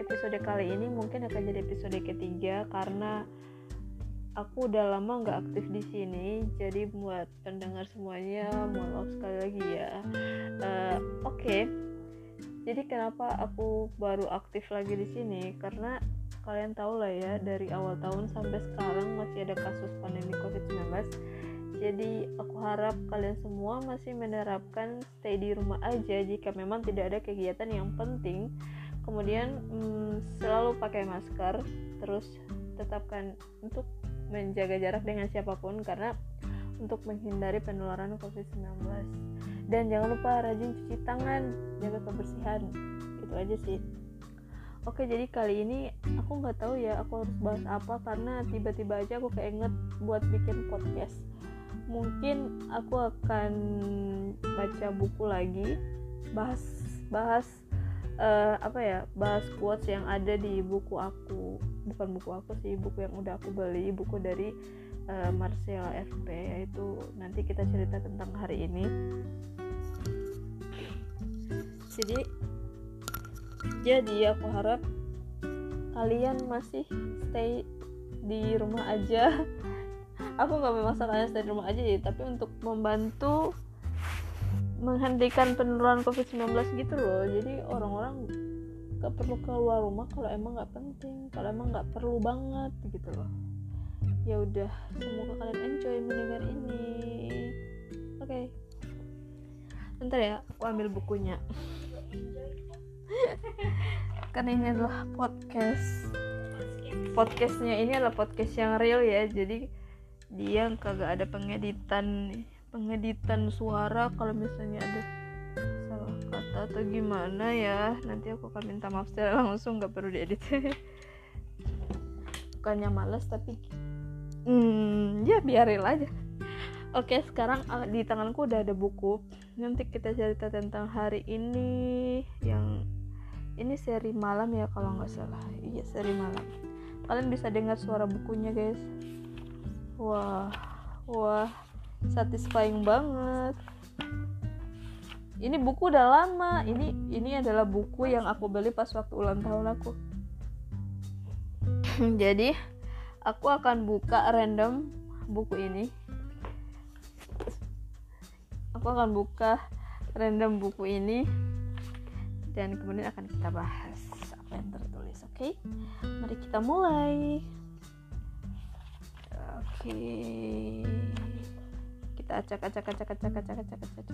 Episode kali ini mungkin akan jadi episode ketiga Karena aku udah lama nggak aktif di sini. Jadi buat pendengar semuanya mohon maaf sekali lagi ya. Uh, Oke. Okay. Jadi kenapa aku baru aktif lagi di sini? Karena kalian tahu lah ya dari awal tahun sampai sekarang masih ada kasus pandemi COVID-19 jadi aku harap kalian semua masih menerapkan stay di rumah aja jika memang tidak ada kegiatan yang penting. Kemudian hmm, selalu pakai masker, terus tetapkan untuk menjaga jarak dengan siapa pun karena untuk menghindari penularan COVID-19. Dan jangan lupa rajin cuci tangan, jaga kebersihan. Itu aja sih. Oke, jadi kali ini aku nggak tahu ya aku harus bahas apa karena tiba-tiba aja aku keinget buat bikin podcast mungkin aku akan baca buku lagi bahas bahas uh, apa ya bahas quotes yang ada di buku aku. Bukan buku aku sih buku yang udah aku beli buku dari uh, Marcel FP yaitu nanti kita cerita tentang hari ini. Jadi jadi aku harap kalian masih stay di rumah aja. Aku nggak memaksa kalian stay di rumah aja ya tapi untuk membantu menghentikan penularan covid-19 gitu loh. Jadi orang-orang gak perlu keluar rumah kalau emang nggak penting kalau emang nggak perlu banget gitu loh. Ya udah semoga kalian enjoy mendengar ini. Oke. Okay. bentar ya aku ambil bukunya. Karena ini adalah podcast. Podcastnya ini adalah podcast yang real ya. Jadi dia kagak ada pengeditan pengeditan suara kalau misalnya ada salah kata atau gimana ya. Nanti aku akan minta maaf secara langsung nggak perlu diedit. Bukannya males tapi hmm, ya biaril aja. Oke sekarang ah, di tanganku udah ada buku. Nanti kita cerita tentang hari ini yang ini seri malam ya kalau nggak salah. Iya seri malam. Kalian bisa dengar suara bukunya guys. Wah wah satisfying banget. Ini buku udah lama. Ini ini adalah buku yang aku beli pas waktu ulang tahun aku. Jadi aku akan buka random buku ini. Aku akan buka random buku ini. Dan kemudian akan kita bahas apa yang tertulis oke? Okay? mari kita mulai. Oke. Kita acak acak acak acak acak acak acak acak.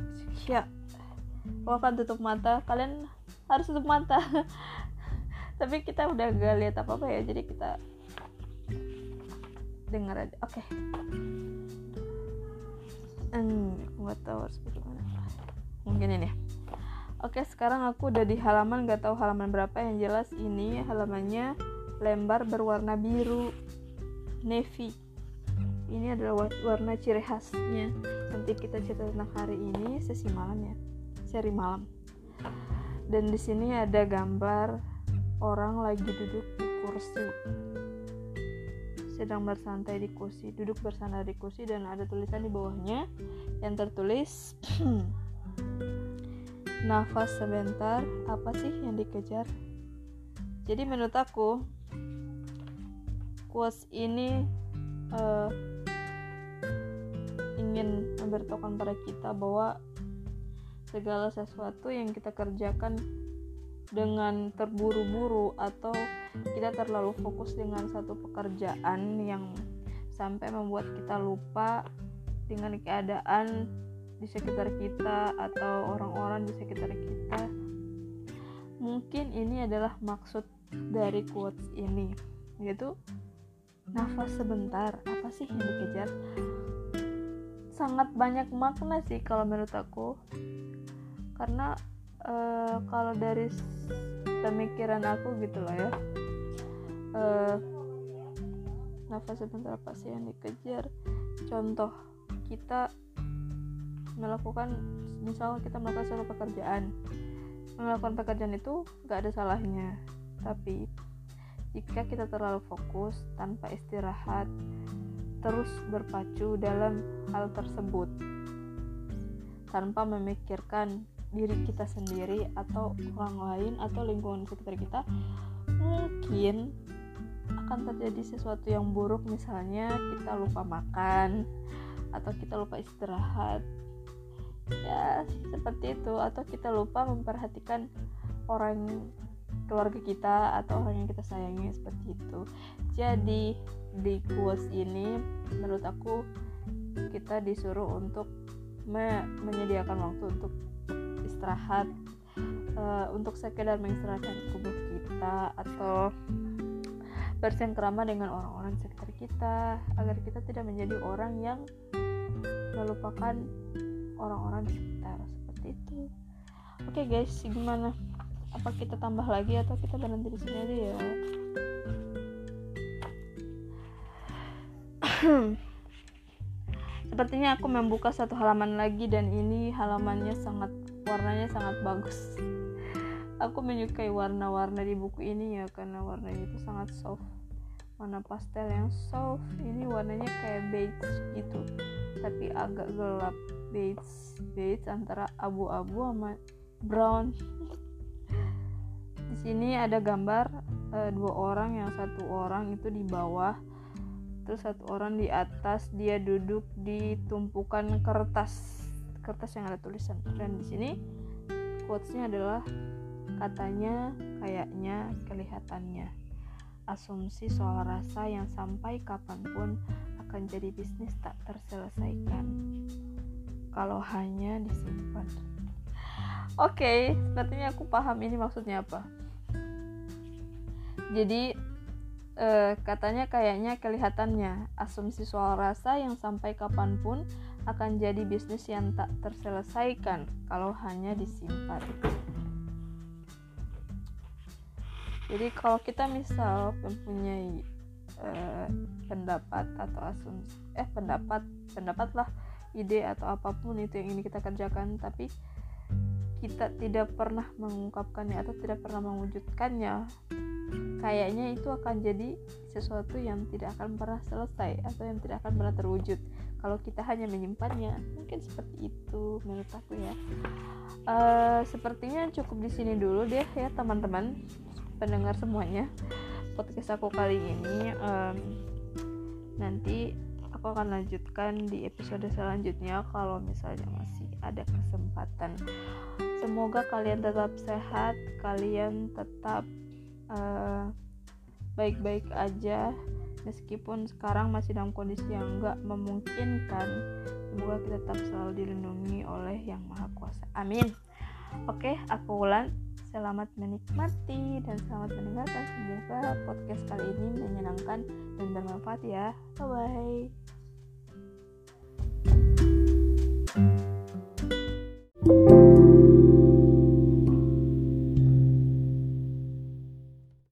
Ya. Aku akan tutup mata. Kalian harus tutup mata. Tapi kita udah gak lihat apa-apa ya. Jadi kita dengar aja. Oke. Okay. Hmm, nggak tahu harus bagaimana. Mungkin ini. Oke, sekarang aku udah di halaman gak tahu halaman berapa yang jelas ini halamannya lembar berwarna biru navy ini adalah warna ciri khasnya. Nanti kita cerita tentang hari ini sesi malam ya. Seri malam. Dan di sini ada gambar orang lagi duduk di kursi. Sedang bersantai di kursi duduk bersantai di kursi dan ada tulisan di bawahnya yang tertulis nafas sebentar apa sih yang dikejar? Jadi menurut aku quotes ini uh, ingin memberitahukan pada kita bahwa segala sesuatu yang kita kerjakan dengan terburu-buru atau kita terlalu fokus dengan satu pekerjaan yang sampai membuat kita lupa dengan keadaan di sekitar kita atau orang-orang di sekitar kita mungkin ini adalah maksud dari quotes ini yaitu nafas sebentar. Apa sih yang dikejar sangat banyak makna sih kalau menurut aku. Karena uh, kalau dari pemikiran aku gitu loh ya. Uh, nafas sebentar apa sih yang dikejar? Contoh kita melakukan misalnya kita melakukan suatu pekerjaan. Melakukan pekerjaan itu gak ada salahnya. Tapi jika kita terlalu fokus tanpa istirahat terus berpacu dalam hal tersebut. Tanpa memikirkan diri kita sendiri atau orang lain atau lingkungan sekitar kita mungkin akan terjadi sesuatu yang buruk. Misalnya kita lupa makan atau kita lupa istirahat. Ya seperti itu. Atau kita lupa memperhatikan orang keluarga kita atau orang yang kita sayangi seperti itu. Jadi di kuas ini menurut aku kita disuruh untuk me menyediakan waktu untuk istirahat uh, untuk sekedar mengistirahatkan tubuh kita atau bercengkrama dengan orang-orang sekitar kita agar kita tidak menjadi orang yang melupakan orang-orang di sekitar. Seperti itu. Oke okay guys gimana? Apa kita tambah lagi atau kita berhenti di sini aja ya sepertinya aku membuka satu halaman lagi dan ini halamannya sangat warnanya sangat bagus. Aku menyukai warna-warna di buku ini ya karena warnanya itu sangat soft. Warna pastel yang soft. Ini warnanya kayak beige gitu tapi agak gelap. Beige beige antara abu-abu sama brown. Di sini ada gambar e, dua orang yang satu orang itu di bawah terus satu orang di atas dia duduk di tumpukan kertas kertas yang ada tulisan dan di sini quotesnya adalah Katanya, kayaknya, kelihatannya. Asumsi soal rasa yang sampai kapan pun akan jadi bisnis tak terselesaikan. Kalau hanya disimpan. Oke, okay, sepertinya aku paham ini maksudnya apa. Jadi eh, katanya kayaknya kelihatannya asumsi soal rasa yang sampai kapan pun akan jadi bisnis yang tak terselesaikan kalau hanya disimpan. jadi kalau kita misal mempunyai uh, pendapat atau asumsi eh pendapat pendapat lah ide atau apa pun itu yang ini kita kerjakan tapi kita tidak pernah mengungkapkannya atau tidak pernah mewujudkannya kayaknya itu akan jadi sesuatu yang tidak akan pernah selesai atau yang tidak akan pernah terwujud. Kalau kita hanya menyimpannya mungkin seperti itu menurut aku ya. Uh, sepertinya cukup di sini dulu deh ya teman-teman pendengar semuanya podcast aku kali ini. Um, nanti aku akan lanjutkan di episode selanjutnya kalau misalnya masih ada kesempatan. Semoga kalian tetap sehat kalian tetap uh, baik-baik aja meskipun sekarang masih dalam kondisi yang enggak memungkinkan semoga kita tetap selalu dilindungi oleh yang maha kuasa amin oke aku ulan Selamat menikmati dan selamat mendengarkan. Semoga podcast kali ini menyenangkan dan bermanfaat ya. Bye bye.